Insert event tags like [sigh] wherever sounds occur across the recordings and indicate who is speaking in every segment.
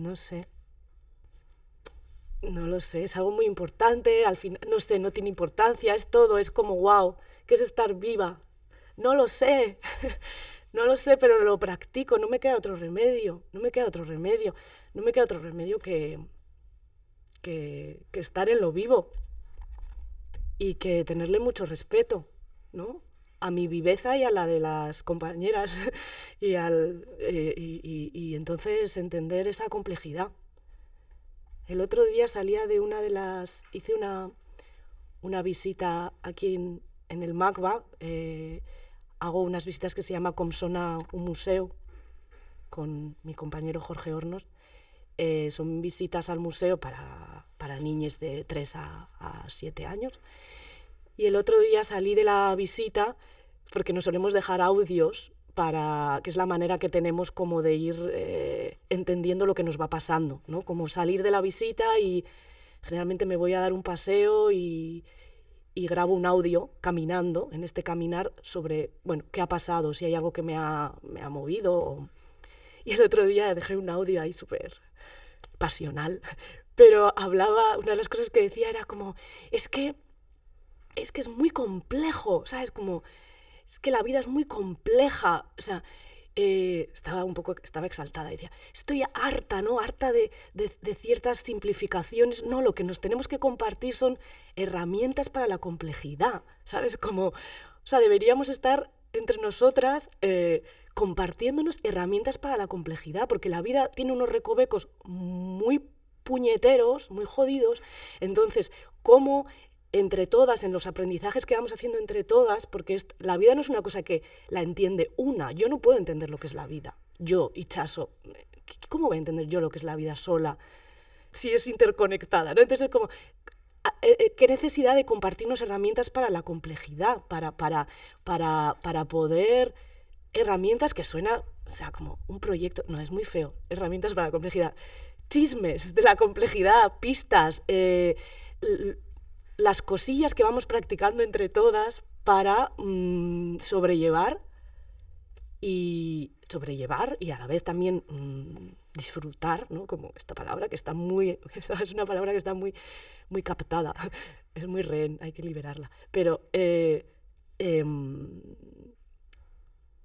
Speaker 1: no sé. No lo sé, es algo muy importante, al final, no sé, no tiene importancia, es todo, es como, wow, ¿qué es estar viva? No lo sé, [laughs] no lo sé, pero lo practico, no me queda otro remedio, no me queda otro remedio, no me queda otro remedio que, que, que estar en lo vivo y que tenerle mucho respeto, ¿no? A mi viveza y a la de las compañeras [laughs] y, al, eh, y, entonces entender esa complejidad. El otro día salía de una de las... hice una, una visita aquí en, el MACBA, eh, hago unas visitas que se llama Comsona un museo con mi compañero Jorge Hornos. Eh, son visitas al museo para, para niños de 3 a, a 7 años. Y el otro día salí de la visita porque nos solemos dejar audios para, que es la manera que tenemos como de ir eh, entendiendo lo que nos va pasando, ¿no? Como salir de la visita y generalmente me voy a dar un paseo y, y grabo un audio caminando, en este caminar, sobre, bueno, qué ha pasado, si hay algo que me ha, me ha movido. Y el otro día dejé un audio ahí súper pasional, pero hablaba, una de las cosas que decía era como, es que, es que es muy complejo, ¿sabes? Como es que la vida es muy compleja. O sea, eh, estaba un poco, estaba exaltada y decía, estoy harta, ¿no? Harta de, ciertas simplificaciones. No, lo que nos tenemos que compartir son herramientas para la complejidad, ¿sabes? Como, o sea, deberíamos estar entre nosotras eh, compartiéndonos herramientas para la complejidad, porque la vida tiene unos recovecos muy puñeteros, muy jodidos. Entonces, ¿cómo entre todas, en los aprendizajes que vamos haciendo entre todas, porque la vida no es una cosa que la entiende una. Yo no puedo entender lo que es la vida. Yo, Chaso, ¿cómo voy a entender yo lo que es la vida sola si es interconectada? ¿no? Entonces eh, eh, ¿qué necesidad de compartirnos herramientas para la complejidad? Para, para, para, para poder herramientas que suena, o sea, como un proyecto, no, es muy feo, herramientas para la complejidad, chismes de la complejidad, pistas, eh, las cosillas que vamos practicando entre todas para mm, sobrellevar y sobrellevar y a la vez también mm, disfrutar, ¿no? Como esta palabra que está muy, [laughs] es una palabra que está muy, muy captada, [laughs] es muy rehén, hay que liberarla. Pero eh, em,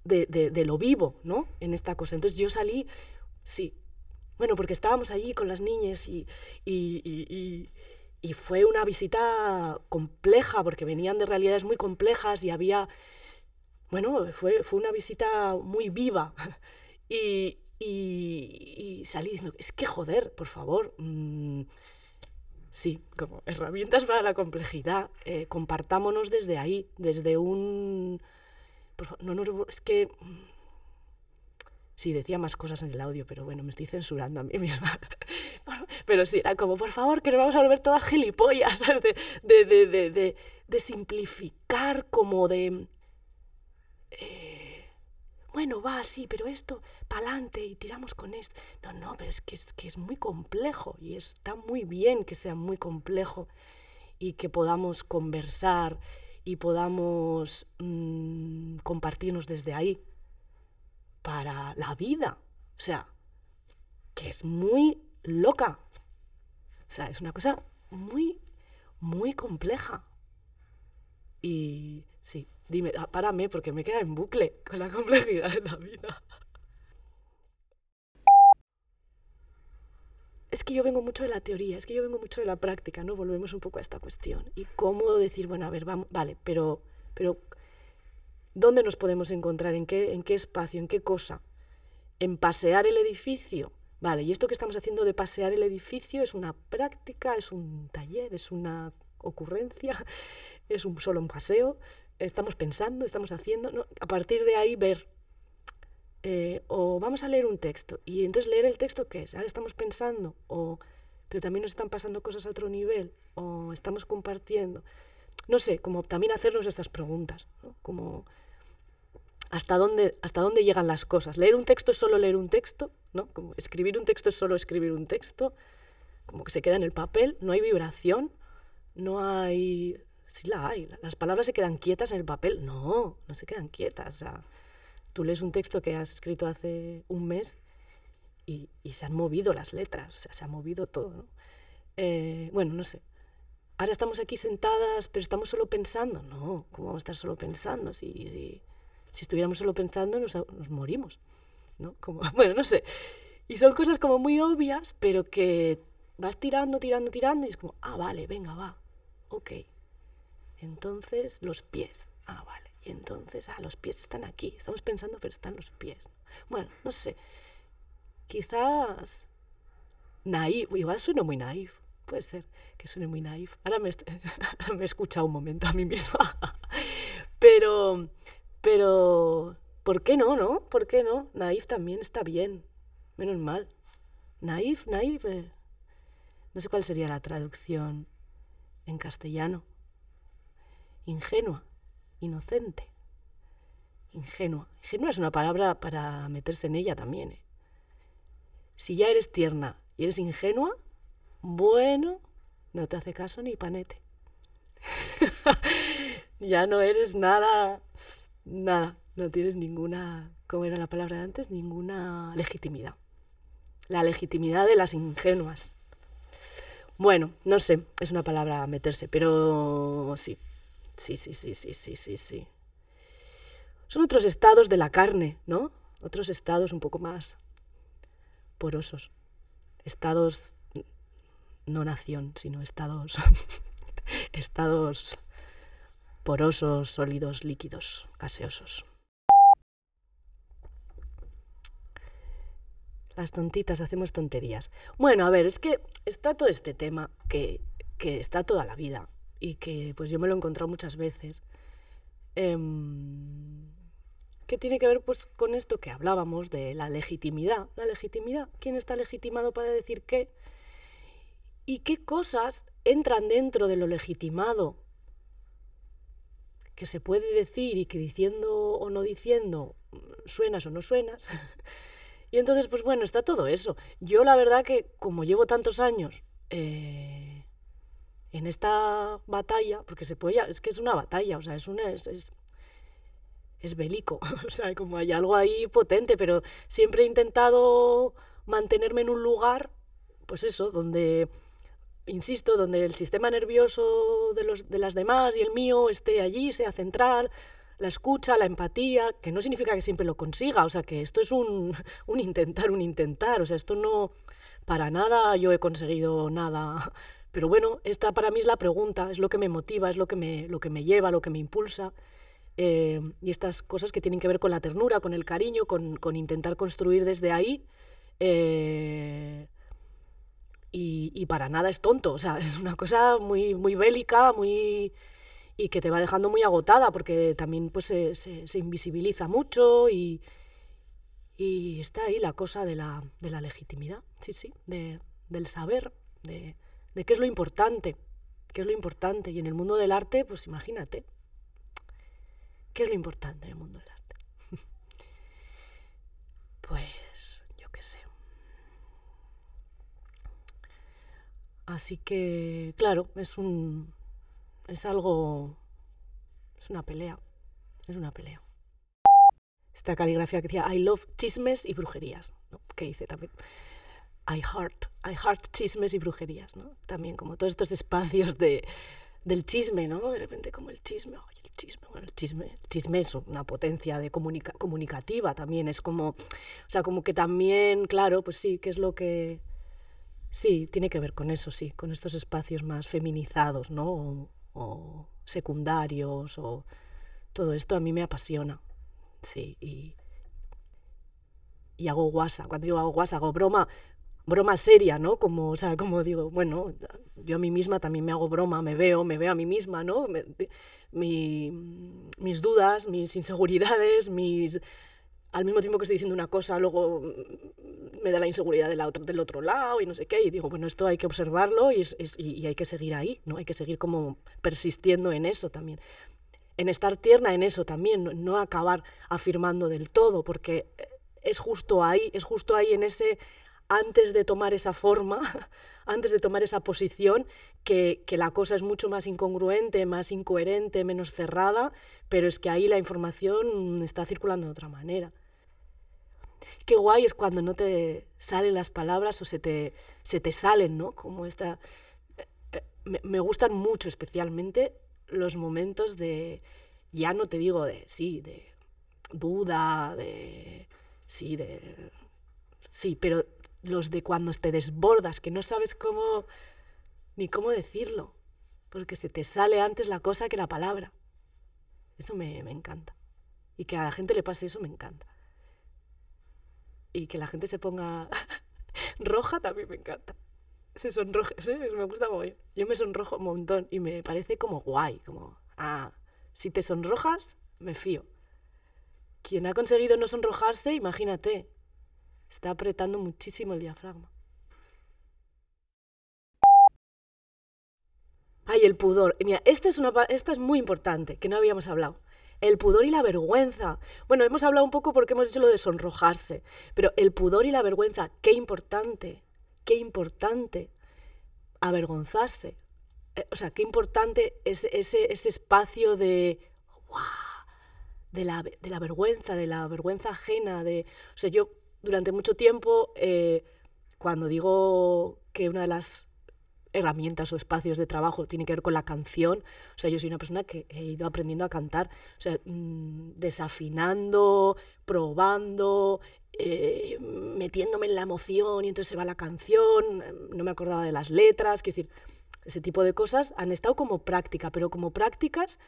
Speaker 1: de, lo vivo, ¿no? En esta cosa. Entonces yo salí, sí, bueno, porque estábamos allí con las niñas y y fue una visita compleja porque venían de realidades muy complejas y había, bueno, fue, fue una visita muy viva. [laughs] Y, y, salí diciendo, es que joder, por favor. Mm, sí, como herramientas para la complejidad. Eh, compartámonos desde ahí, desde un... no, no, es que Sí, decía más cosas en el audio, pero bueno, me estoy censurando a mí misma. [laughs] pero sí, era como, por favor, que nos vamos a volver todas gilipollas, [laughs] ¿sabes? De, de, de, de simplificar, como de... Eh, bueno, va, sí, pero esto, pa'lante y tiramos con esto. No, no, pero es que, es que es muy complejo y está muy bien que sea muy complejo y que podamos conversar y podamos mm, compartirnos desde ahí para la vida. O sea, que es muy loca. O sea, es una cosa muy, muy compleja. Y sí, dime, ah, párame porque me queda en bucle con la complejidad de la vida. Es que yo vengo mucho de la teoría, es que yo vengo mucho de la práctica, ¿no? Volvemos un poco a esta cuestión. Y cómo decir, bueno, a ver, vamos, vale, pero, pero ¿Dónde nos podemos encontrar? ¿En qué, ¿En qué espacio? ¿En qué cosa? ¿En pasear el edificio? Vale, y esto que estamos haciendo de pasear el edificio es una práctica, es un taller, es una ocurrencia, [laughs] es un, solo un paseo. Estamos pensando, estamos haciendo. A partir de ahí ver. Eh, o vamos a leer un texto. Y entonces leer el texto, ¿qué es? Ahora estamos pensando. O, pero también nos están pasando cosas a otro nivel. O estamos compartiendo. No sé, como también hacernos estas preguntas. Como hasta dónde, hasta dónde llegan las cosas. Leer un texto es solo leer un texto, ¿no? Como escribir un texto es solo escribir un texto, como que se queda en el papel, no hay vibración, no hay... Sí la hay, las palabras se quedan quietas en el papel. No, no se quedan quietas. O sea, tú lees un texto que has escrito hace un mes y, se han movido las letras, o sea, se ha movido todo, ¿no? Eh, bueno, no sé. Ahora estamos aquí sentadas, pero estamos solo pensando. No, ¿cómo vamos a estar solo pensando? Si, si, si estuviéramos solo pensando, nos, morimos. ¿no? Como, [laughs] bueno, no sé. Y son cosas como muy obvias, pero que vas tirando, tirando, tirando y es como, ah, vale, venga, va, ok. Entonces los pies, ah, vale. Y entonces, ah, los pies están aquí. Estamos pensando, pero están los pies. Bueno, no sé. Quizás naif, igual sueno muy naif. Puede ser que suene muy naif. Ahora me, [laughs] me he escuchado un momento a mí misma. [laughs] pero, pero, ¿por qué no, no? ¿Por qué no? Naif también está bien. Menos mal. Naif, naif. Eh, no sé cuál sería la traducción en castellano. Ingenua, inocente. Ingenua. Ingenua es una palabra para meterse en ella también. ¿eh? Si ya eres tierna y eres ingenua, bueno, no te hace caso ni panete. [laughs] ya no eres nada, nada, no tienes ninguna, ¿cómo era la palabra de antes? Ninguna legitimidad. La legitimidad de las ingenuas. Bueno, no sé, es una palabra a meterse, pero sí, sí, sí, sí, sí, sí, sí, sí. Son otros estados de la carne, ¿no? Otros estados un poco más porosos. Estados, no nación, sino estados, [laughs] estados porosos, sólidos, líquidos, gaseosos. Las tontitas, hacemos tonterías. Bueno, a ver, es que está todo este tema que, que está toda la vida y que pues yo me lo he encontrado muchas veces. Em, que tiene que ver pues con esto que hablábamos de la legitimidad. La legitimidad, ¿quién está legitimado para decir qué? ¿Y qué cosas entran dentro de lo legitimado que se puede decir y que diciendo o no diciendo suenas o no suenas? [laughs] y entonces, pues bueno, está todo eso. Yo la verdad que como llevo tantos años eh, en esta batalla, porque se puede, es que es una batalla, o sea, es una... es, es bélico, [laughs] o sea, como hay algo ahí potente, pero siempre he intentado mantenerme en un lugar, pues eso, donde, insisto, donde el sistema nervioso de, los, de las demás y el mío esté allí, sea central, la escucha, la empatía, que no significa que siempre lo consiga, o sea, que esto es un, [laughs] un intentar, un intentar, o sea, esto no, para nada yo he conseguido nada. Pero bueno, esta para mí es la pregunta, es lo que me motiva, es lo que me, lo que me lleva, lo que me impulsa. Eh, y estas cosas que tienen que ver con la ternura, con el cariño, con, intentar construir desde ahí. Eh, y, para nada es tonto, o sea, [laughs] es una cosa muy, muy bélica, muy y que te va dejando muy agotada porque también pues se, invisibiliza mucho y, y, está ahí la cosa de la, de la legitimidad, sí, sí, de, del saber, de, de qué es lo importante, qué es lo importante. Y en el mundo del arte, pues imagínate, ¿Qué es lo importante en el mundo del arte? [laughs] pues yo qué sé. Así que, claro, es un. es algo. es una pelea. Es una pelea. Esta caligrafía que decía I love chismes y brujerías, ¿no? que dice también. I heart, I heart chismes y brujerías, ¿no? También como todos estos espacios de, del chisme, ¿no? De repente como el chisme, chisme. Bueno, el chisme, chisme es una potencia de comunicativa también. Es como, o sea, como que también, claro, pues sí, que es lo que... Sí, tiene que ver con eso, sí, con estos espacios más feminizados, ¿no? O, secundarios, o todo esto a mí me apasiona, sí, y, y hago guasa. Cuando digo hago guasa, hago broma, broma seria, ¿no? Como, o sea, como digo, bueno, yo a mí misma también me hago broma, me veo, me veo a mí misma, ¿no? mis dudas, mis inseguridades, mis... Al mismo tiempo que estoy diciendo una cosa, luego me da la inseguridad del otro lado y no sé qué, y digo, bueno, esto hay que observarlo y, y hay que seguir ahí, ¿no? Hay que seguir como persistiendo en eso también. En estar tierna en eso también, no acabar afirmando del todo, porque es justo ahí, es justo ahí en ese antes de tomar esa forma, [laughs] antes de tomar esa posición, que, la cosa es mucho más incongruente, más incoherente, menos cerrada, pero es que ahí la información está circulando de otra manera. Qué guay es cuando no te salen las palabras o se te, se te salen, ¿no? Como esta... Eh, eh, me, gustan mucho especialmente los momentos de, ya no te digo de, sí, de duda, de, sí, de, sí, pero los de cuando te desbordas, que no sabes cómo, ni cómo decirlo, porque se te sale antes la cosa que la palabra. Eso me, me encanta. Y que a la gente le pase eso me encanta. Y que la gente se ponga [laughs] roja también me encanta. Se sonroje, [laughs] ¿sí? me gusta mucho. Yo me sonrojo un montón y me parece como guay, como, ah, si te sonrojas, me fío. Quien ha conseguido no sonrojarse, imagínate, está apretando muchísimo el diafragma. Ay, el pudor. Mira, esta es, una, esta es muy importante, que no habíamos hablado. El pudor y la vergüenza. Bueno, hemos hablado un poco porque hemos dicho lo de sonrojarse, pero el pudor y la vergüenza, qué importante, qué importante avergonzarse. Eh, o sea, qué importante es ese, ese espacio de, de, la, de la vergüenza, de la vergüenza ajena. De, o sea, yo durante mucho tiempo, eh, cuando digo que una de las herramientas o espacios de trabajo tiene que ver con la canción. O sea, yo soy una persona que he ido aprendiendo a cantar, o sea, mm, desafinando, probando, eh, metiéndome en la emoción y entonces se va la canción, no me acordaba de las letras, quiero decir, ese tipo de cosas han estado como práctica, pero como prácticas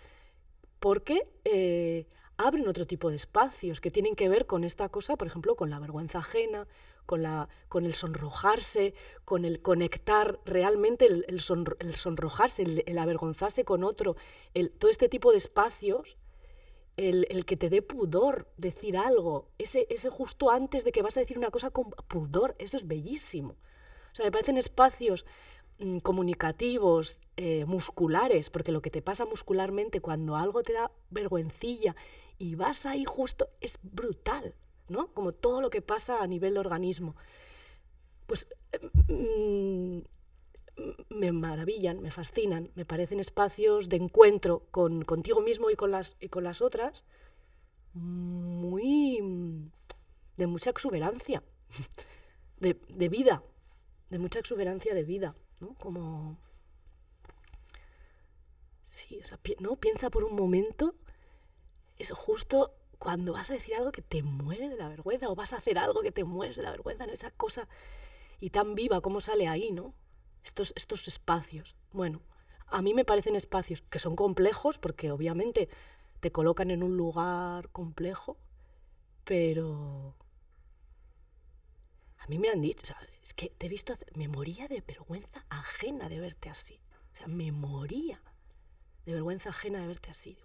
Speaker 1: porque eh, abren otro tipo de espacios que tienen que ver con esta cosa, por ejemplo, con la vergüenza ajena, con, la, con el sonrojarse, con el conectar realmente, el, sonrojarse, el, avergonzarse con otro, todo este tipo de espacios, el, que te dé pudor decir algo, ese, ese justo antes de que vas a decir una cosa con pudor, eso es bellísimo. O sea, me parecen espacios mm, comunicativos, eh, musculares, porque lo que te pasa muscularmente cuando algo te da vergüencilla y vas ahí justo es brutal. ¿No? Como todo lo que pasa a nivel de organismo. Pues mm, me maravillan, me fascinan, me parecen espacios de encuentro con, contigo mismo y con las, y con las otras muy de mucha exuberancia, [laughs] de, vida, de mucha exuberancia de vida, ¿no? Como... Sí, o sea, ¿no? Piensa por un momento, es justo cuando vas a decir algo que te muere de la vergüenza o vas a hacer algo que te mueres de la vergüenza, ¿no? esa cosa y tan viva como sale ahí, ¿no? Estos, estos espacios. Bueno, a mí me parecen espacios que son complejos porque obviamente te colocan en un lugar complejo, pero a mí me han dicho, es que te he visto, me moría de vergüenza ajena de verte así. O sea, me moría de vergüenza ajena de verte así.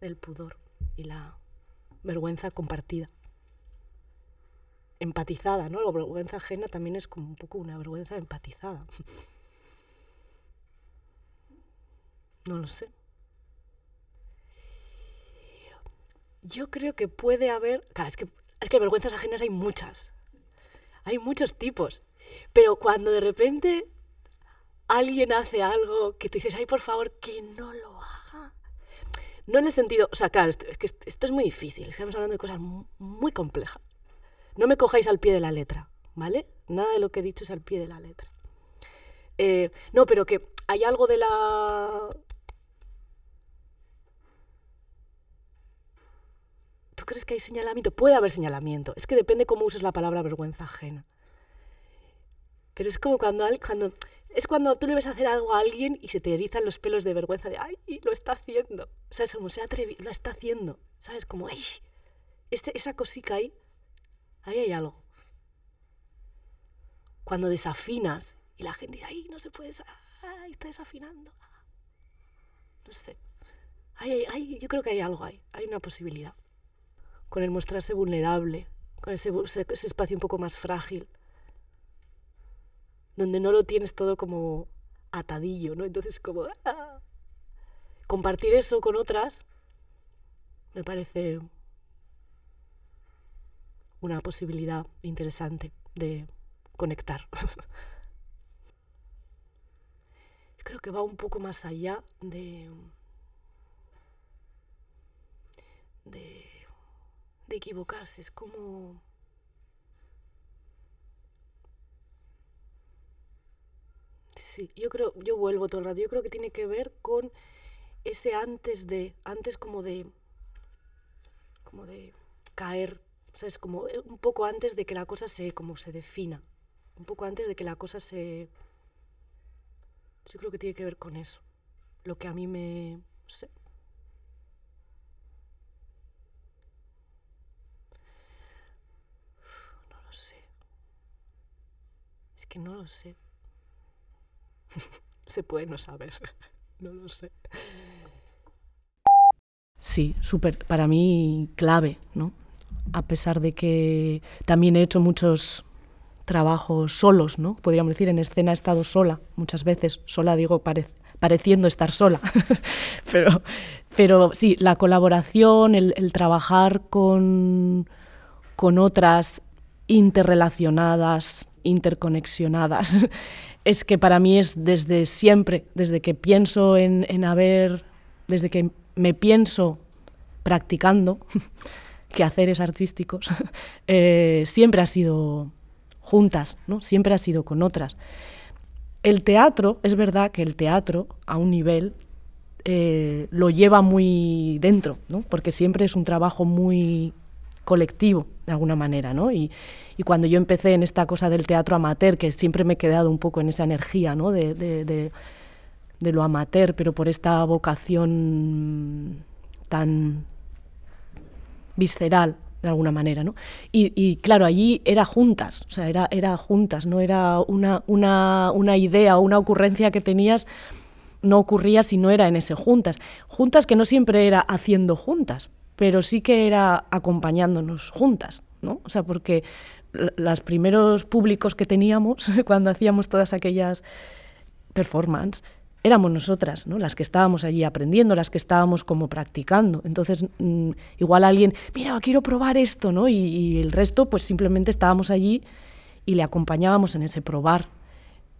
Speaker 1: El pudor y la vergüenza compartida. Empatizada, ¿no? La vergüenza ajena también es como un poco una vergüenza empatizada. No lo sé. Yo creo que puede haber. Es que, es que vergüenzas ajenas hay muchas. Hay muchos tipos. Pero cuando de repente alguien hace algo que tú dices, ay, por favor, que no lo no en el sentido, o sea, claro, esto, es que esto es muy difícil, estamos hablando de cosas muy complejas. No me cojáis al pie de la letra, ¿vale? Nada de lo que he dicho es al pie de la letra. Eh, no, pero que hay algo de la... ¿Tú crees que hay señalamiento? Puede haber señalamiento. Es que depende cómo uses la palabra vergüenza ajena. Pero es como cuando, cuando es cuando tú le ves hacer algo a alguien y se te erizan los pelos de vergüenza de, ay, lo está haciendo. ¿Sabes? Como se atrevido, lo está haciendo. ¿Sabes? Como, ay, este, esa cosica ahí, ahí hay algo. Cuando desafinas y la gente dice, ay, no se puede, ay, está desafinando. No sé. Ay, yo creo que hay algo ahí, hay una posibilidad. Con el mostrarse vulnerable, con ese espacio un poco más frágil donde no lo tienes todo como atadillo, ¿no? Entonces como ¡ah! compartir eso con otras me parece una posibilidad interesante de conectar. [laughs] creo que va un poco más allá de, de, de equivocarse. Es como... Sí, yo creo, yo vuelvo todo el rato. Yo creo que tiene que ver con ese antes de, antes como de, como de caer, ¿sabes? Como eh, un poco antes de que la cosa se, como se defina, un poco antes de que la cosa se, yo creo que tiene que ver con eso, lo que a mí me, no sé. No lo sé. Es que no lo sé. [laughs] Se puede no saber. [laughs] No lo sé. Sí, súper, para mí clave, ¿no? A pesar de que también he hecho muchos trabajos solos, ¿no? Podríamos decir, en escena he estado sola, muchas veces, sola digo, pareciendo estar sola, [laughs] pero, pero sí, la colaboración, el, el trabajar con, con otras interrelacionadas, interconexionadas, [laughs] es que para mí es desde siempre, desde que pienso en, haber, desde que me pienso practicando [laughs] quehaceres artísticos, [laughs] eh, siempre ha sido juntas, ¿no? siempre ha sido con otras. El teatro, es verdad que el teatro, a un nivel, eh, lo lleva muy dentro, ¿no? porque siempre es un trabajo muy colectivo, de alguna manera, ¿no? Y, cuando yo empecé en esta cosa del teatro amateur, que siempre me he quedado un poco en esa energía, ¿no? De, de, lo amateur, pero por esta vocación tan visceral, de alguna manera, ¿no? Y, claro, allí era juntas, o sea, era, era juntas, no era una, una, una idea o una ocurrencia que tenías no ocurría si no era en ese juntas. Juntas que no siempre era haciendo juntas, pero sí que era acompañándonos juntas, ¿no? O sea, porque los primeros públicos que teníamos [laughs] cuando hacíamos todas aquellas performances éramos nosotras, ¿no? las que estábamos allí aprendiendo, las que estábamos como practicando. Entonces, mm, igual alguien, mira, quiero probar esto, ¿no? Y, el resto, pues simplemente estábamos allí y le acompañábamos en ese probar.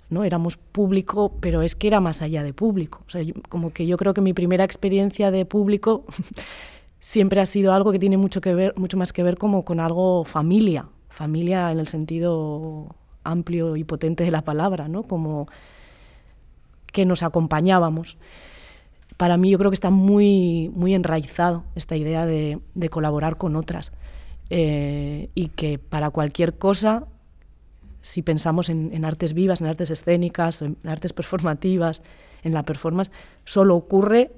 Speaker 1: ¿no? Éramos público, pero es que era más allá de público. O sea, como que yo creo que mi primera experiencia de público [laughs] siempre ha sido algo que tiene mucho, que ver, mucho más que ver como con algo familia, familia en el sentido amplio y potente de la palabra, ¿no? como que nos acompañábamos. Para mí yo creo que está muy, muy enraizado esta idea de, colaborar con otras eh, y que para cualquier cosa, si pensamos en, en artes vivas, en artes escénicas, en artes performativas, en la performance, solo ocurre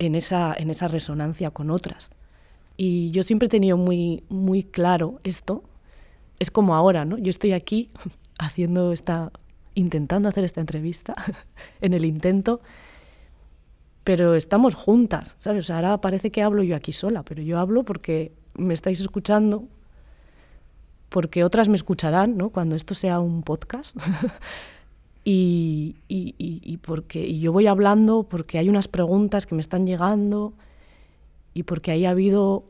Speaker 1: en esa, en esa resonancia con otras. Y yo siempre he tenido muy, muy claro esto. Es como ahora, ¿no? Yo estoy aquí [laughs] haciendo esta, intentando hacer esta entrevista, [laughs] en el intento, pero estamos juntas, ¿sabes? O ahora parece que hablo yo aquí sola, pero yo hablo porque me estáis escuchando, porque otras me escucharán, ¿no? Cuando esto sea un podcast. [laughs] y, porque y yo voy hablando porque hay unas preguntas que me están llegando y porque ahí ha habido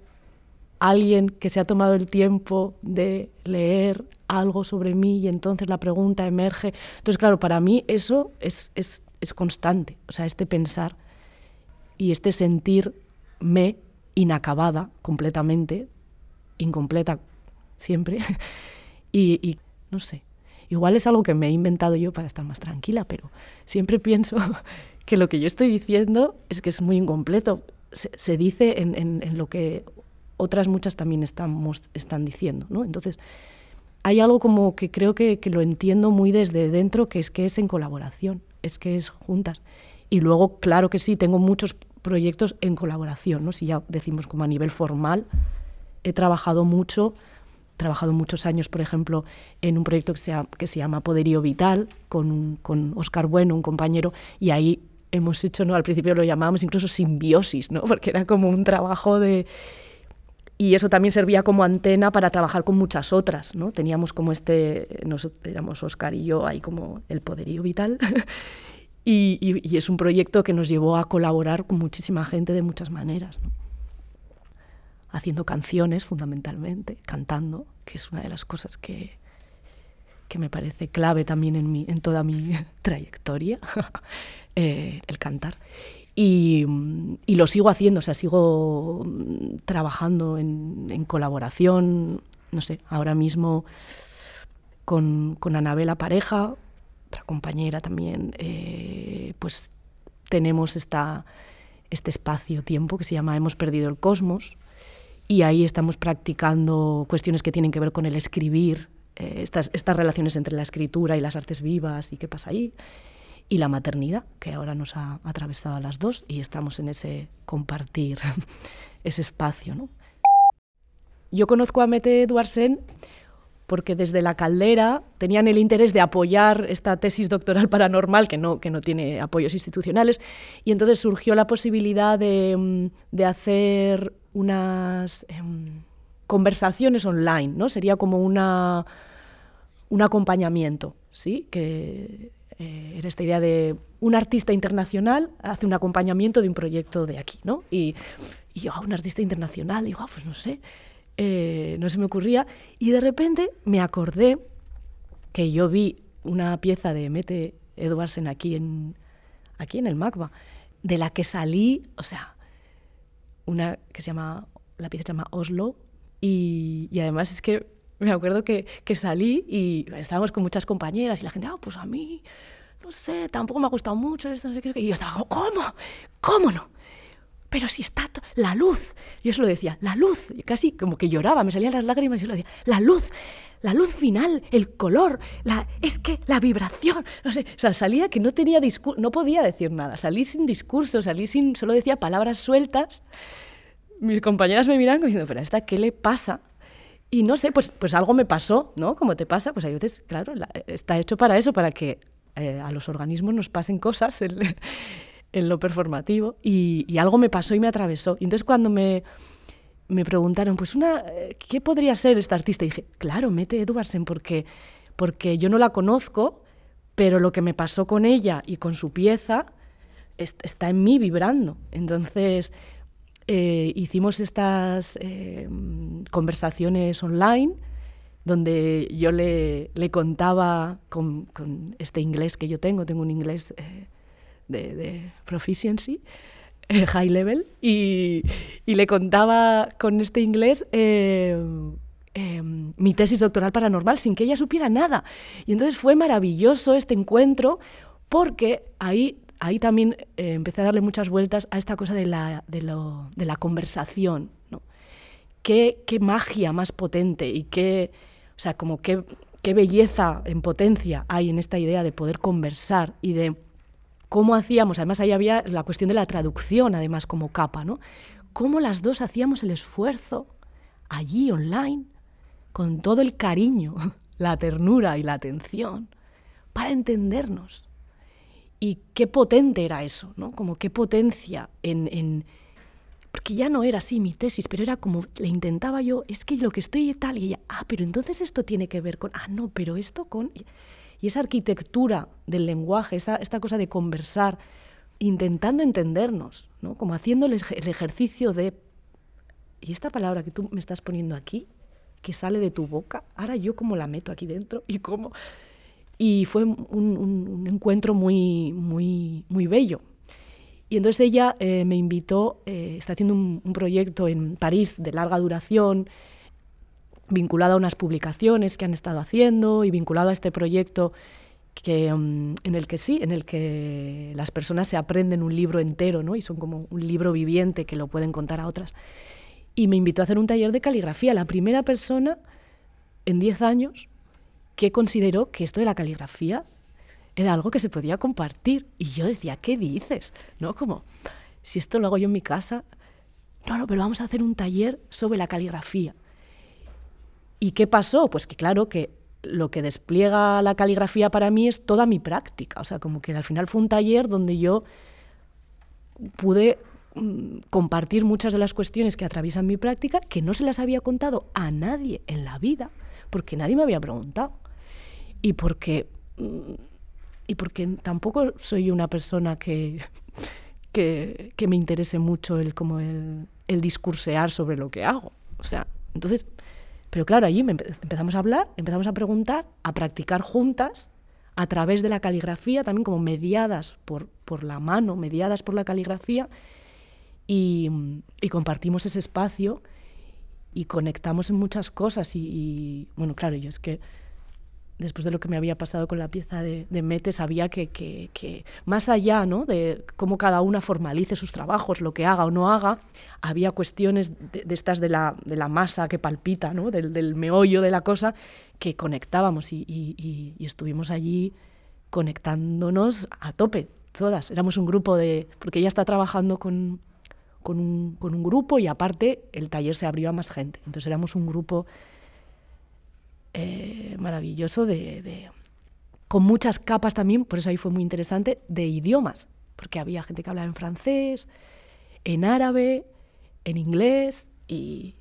Speaker 1: alguien que se ha tomado el tiempo de leer algo sobre mí y entonces la pregunta emerge. Entonces, claro, para mí eso es, es, es constante, o sea, este pensar y este sentirme inacabada completamente, incompleta siempre, [laughs] y, y no sé, Igual es algo que me he inventado yo para estar más tranquila, pero siempre pienso [laughs] que lo que yo estoy diciendo es que es muy incompleto. Se, dice en, lo que otras muchas también están diciendo, ¿no? Entonces, hay algo como que creo que, lo entiendo muy desde dentro, que es que es en colaboración, es que es juntas. Y luego, claro que sí, tengo muchos proyectos en colaboración, ¿no? Si ya decimos como a nivel formal, he trabajado mucho trabajado muchos años, por ejemplo, en un proyecto que se llama, que se llama Poderío Vital, con, con Oscar Bueno, un compañero, y ahí hemos hecho, ¿no? al principio lo llamábamos incluso simbiosis, ¿no? [laughs] porque era como un trabajo de... Y eso también servía como antena para trabajar con muchas otras, ¿no? Teníamos como este, nos, éramos Oscar y yo ahí como el poderío vital, [laughs] y, y, y, es un proyecto que nos llevó a colaborar con muchísima gente de muchas maneras. ¿no? Haciendo canciones fundamentalmente, cantando, que es una de las cosas que, que me parece clave también en, mi, en toda mi [laughs] trayectoria. [laughs] eh, el cantar. Y, lo sigo haciendo, o sea, sigo mm, trabajando en, colaboración, no sé, ahora mismo con, con Anabela Pareja, otra compañera también, eh, pues tenemos esta, este espacio-tiempo que se llama Hemos perdido el cosmos y ahí estamos practicando cuestiones que tienen que ver con el escribir, eh, estas, estas relaciones entre la escritura y las artes vivas y qué pasa ahí, y la maternidad, que ahora nos ha atravesado a las dos y estamos en ese compartir, [laughs] ese espacio. ¿no? Yo conozco a Mete Eduardsen porque desde la caldera tenían el interés de apoyar esta tesis doctoral paranormal, que no, que no tiene apoyos institucionales, y entonces surgió la posibilidad de, mm, hacer unas em, conversaciones online, ¿no? Sería como una, un acompañamiento, ¿sí? Que eh, era esta idea de un artista internacional hace un acompañamiento de un proyecto de aquí, ¿no? Y, yo, ah, un artista internacional, digo, ah, pues no sé, eh, no se me ocurría, y de repente me acordé que yo vi una pieza de Mete Edwardsen aquí en, aquí en el MACBA, de la que salí, o sea, una que se llama, la pieza se llama Oslo, y, además es que me acuerdo que, que, salí y estábamos con muchas compañeras y la gente, ah, pues a mí, no sé, tampoco me ha gustado mucho esto, no sé qué. Y yo estaba como, ¿cómo? ¿Cómo no? pero si está la luz. Yo se lo decía, la luz. casi como que lloraba, me salían las lágrimas y lo decía, la luz, la luz final, el color, es que la vibración. No sé, o sea, salía que no tenía no podía decir nada. Salí sin discurso, salí sin, solo decía palabras sueltas. Mis compañeras me miran diciendo, pero a esta, ¿qué le pasa? Y no sé, pues, pues algo me pasó, ¿no? Como te pasa, pues hay veces, claro, está hecho para eso, para que eh, a los organismos nos pasen cosas. En [laughs] lo performativo y, algo me pasó y me atravesó. Y entonces cuando me, me preguntaron, pues una, ¿qué podría ser esta artista? Y dije, claro, Mete Edwardsen, porque, porque yo no la conozco, pero lo que me pasó con ella y con su pieza está en mí vibrando. Entonces eh, hicimos estas eh, conversaciones online donde yo le, le contaba con, este inglés que yo tengo, tengo un inglés... Eh, de, proficiency, eh, high level, y, le contaba con este inglés eh, em, mi tesis doctoral paranormal sin que ella supiera nada. Y entonces fue maravilloso este encuentro porque ahí, ahí también eh, empecé a darle muchas vueltas a esta cosa de la, de la conversación. ¿no? Qué, qué, magia más potente y qué, o sea, como qué, qué belleza en potencia hay en esta idea de poder conversar y de cómo hacíamos, además ahí había la cuestión de la traducción, además como capa, ¿no? Cómo las dos hacíamos el esfuerzo allí online, con todo el cariño, [laughs] la ternura y la atención, para entendernos. Y qué potente era eso, ¿no? Como qué potencia en, en porque ya no era así mi tesis, pero era como, le intentaba yo, es que lo que estoy tal, y ella, ah, pero entonces esto tiene que ver con, ah, no, pero esto con... Y esa arquitectura del lenguaje, esta, esta cosa de conversar, intentando entendernos, ¿no? como haciendo el, ejercicio de, ¿y esta palabra que tú me estás poniendo aquí, que sale de tu boca, ahora yo cómo la meto aquí dentro y cómo... Y fue un, encuentro muy, muy, muy bello. Y entonces ella eh, me invitó, eh, está haciendo un, un, proyecto en París de larga duración, vinculado a unas publicaciones que han estado haciendo y vinculado a este proyecto que, mm, en el que sí, en el que las personas se aprenden un libro entero, ¿no? Y son como un libro viviente que lo pueden contar a otras. Y me invitó a hacer un taller de caligrafía, la primera persona en 10 años que consideró que esto de la caligrafía era algo que se podía compartir. Y yo decía, ¿qué dices? ¿No? Como, si esto lo hago yo en mi casa, no, no, pero vamos a hacer un taller sobre la caligrafía. ¿Y qué pasó? Pues que claro que lo que despliega la caligrafía para mí es toda mi práctica. O sea, como que al final fue un taller donde yo pude mm, compartir muchas de las cuestiones que atraviesan mi práctica que no se las había contado a nadie en la vida, porque nadie me había preguntado. Y porque, mm, y porque tampoco soy una persona que, [laughs] que, me interese mucho el, como el, el discursear sobre lo que hago. O sea, entonces pero claro, allí empezamos a hablar, empezamos a preguntar, a practicar juntas, a través de la caligrafía, también como mediadas por, por la mano, mediadas por la caligrafía, y, compartimos ese espacio y conectamos en muchas cosas. Y, bueno, claro, yo es que después de lo que me había pasado con la pieza de, Mete, sabía que, que, más allá ¿no? de cómo cada una formalice sus trabajos, lo que haga o no haga, había cuestiones de, estas de la, de la, masa que palpita, ¿no? del, del, meollo de la cosa, que conectábamos y, y, y, estuvimos allí conectándonos a tope, todas. Éramos un grupo de... porque ella está trabajando con, con, un, con un grupo y aparte el taller se abrió a más gente. Entonces éramos un grupo eh, maravilloso de, con muchas capas también, por eso ahí fue muy interesante, de idiomas, porque había gente que hablaba en francés, en árabe, en inglés y,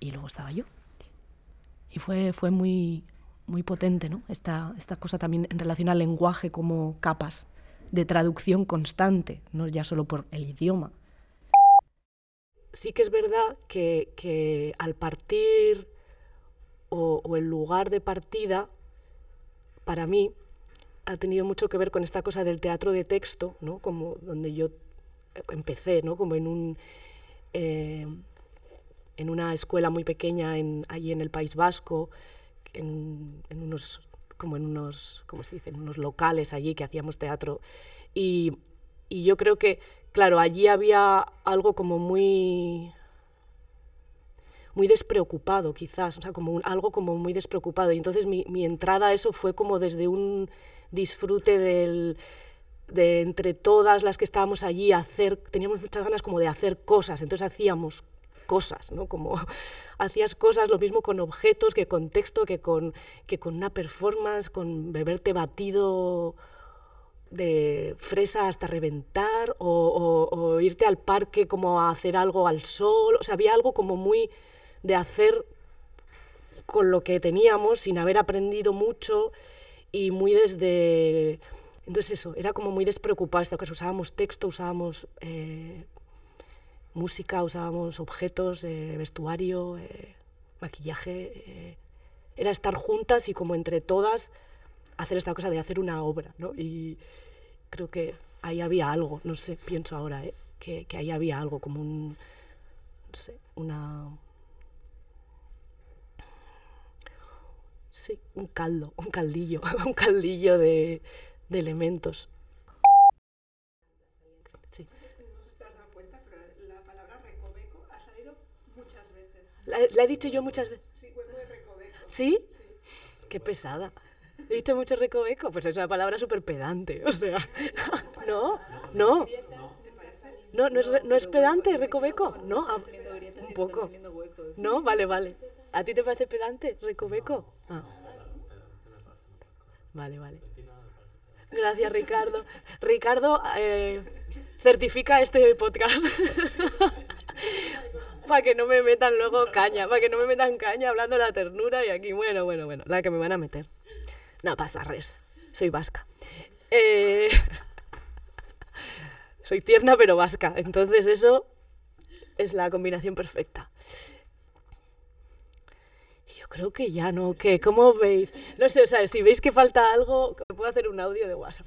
Speaker 1: y luego estaba yo. Y fue, fue muy, muy potente ¿no? esta, esta cosa también en relación al lenguaje como capas de traducción constante, no ya solo por el idioma. Sí que es verdad que, que al partir o, el lugar de partida, para mí, ha tenido mucho que ver con esta cosa del teatro de texto, ¿no? como donde yo empecé, ¿no? como en, un, eh, en una escuela muy pequeña allí en el País Vasco, en, unos, como en unos, ¿cómo se dice? En unos locales allí que hacíamos teatro. Y, y yo creo que, claro, allí había algo como muy muy despreocupado quizás, o sea, como algo como muy despreocupado. Y entonces mi, entrada a eso fue como desde un disfrute del, de entre todas las que estábamos allí, hacer, teníamos muchas ganas como de hacer cosas, entonces hacíamos cosas, ¿no? Como [laughs] hacías cosas, lo mismo con objetos que con texto, que con, que con una performance, con beberte batido de fresa hasta reventar o, o, irte al parque como a hacer algo al sol, o sea, había algo como muy de hacer con lo que teníamos sin haber aprendido mucho y muy desde... Entonces eso, era como muy despreocupada esta cosa, usábamos texto, usábamos eh, música, usábamos objetos, eh, vestuario, eh, maquillaje, era estar juntas y como entre todas hacer esta cosa de hacer una obra, ¿no? Y creo que ahí había algo, no sé, pienso ahora, que, que ahí había algo, como un, no sé, una Sí, un caldo, un caldillo, [laughs] un caldillo de, de elementos.
Speaker 2: Sí. No sé si te has dado cuenta, pero la palabra recoveco ha salido muchas veces.
Speaker 1: ¿La, la he dicho yo muchas veces?
Speaker 2: Sí, hueco de recoveco.
Speaker 1: ¿Sí? Sí. Qué pesada. He dicho mucho recoveco, pues es una palabra súper pedante, o sea, [laughs] ¿no? No. No, no es, no es pedante, recoveco, ¿no? Ah, un poco. No, vale, vale. ¿A ti te parece pedante, recoveco? Ah. Vale, vale. Gracias, Ricardo. Ricardo, eh, certifica este podcast. [laughs] para que no me metan luego caña, para que no me metan caña hablando de la ternura y aquí, bueno, bueno, bueno, la que me van a meter. No pasa res, soy vasca. Eh, [laughs] soy tierna pero vasca, entonces eso es la combinación perfecta creo que ya no, ¿qué? ¿Cómo veis? No sé, o sea, si veis que falta algo, puedo hacer un audio de WhatsApp.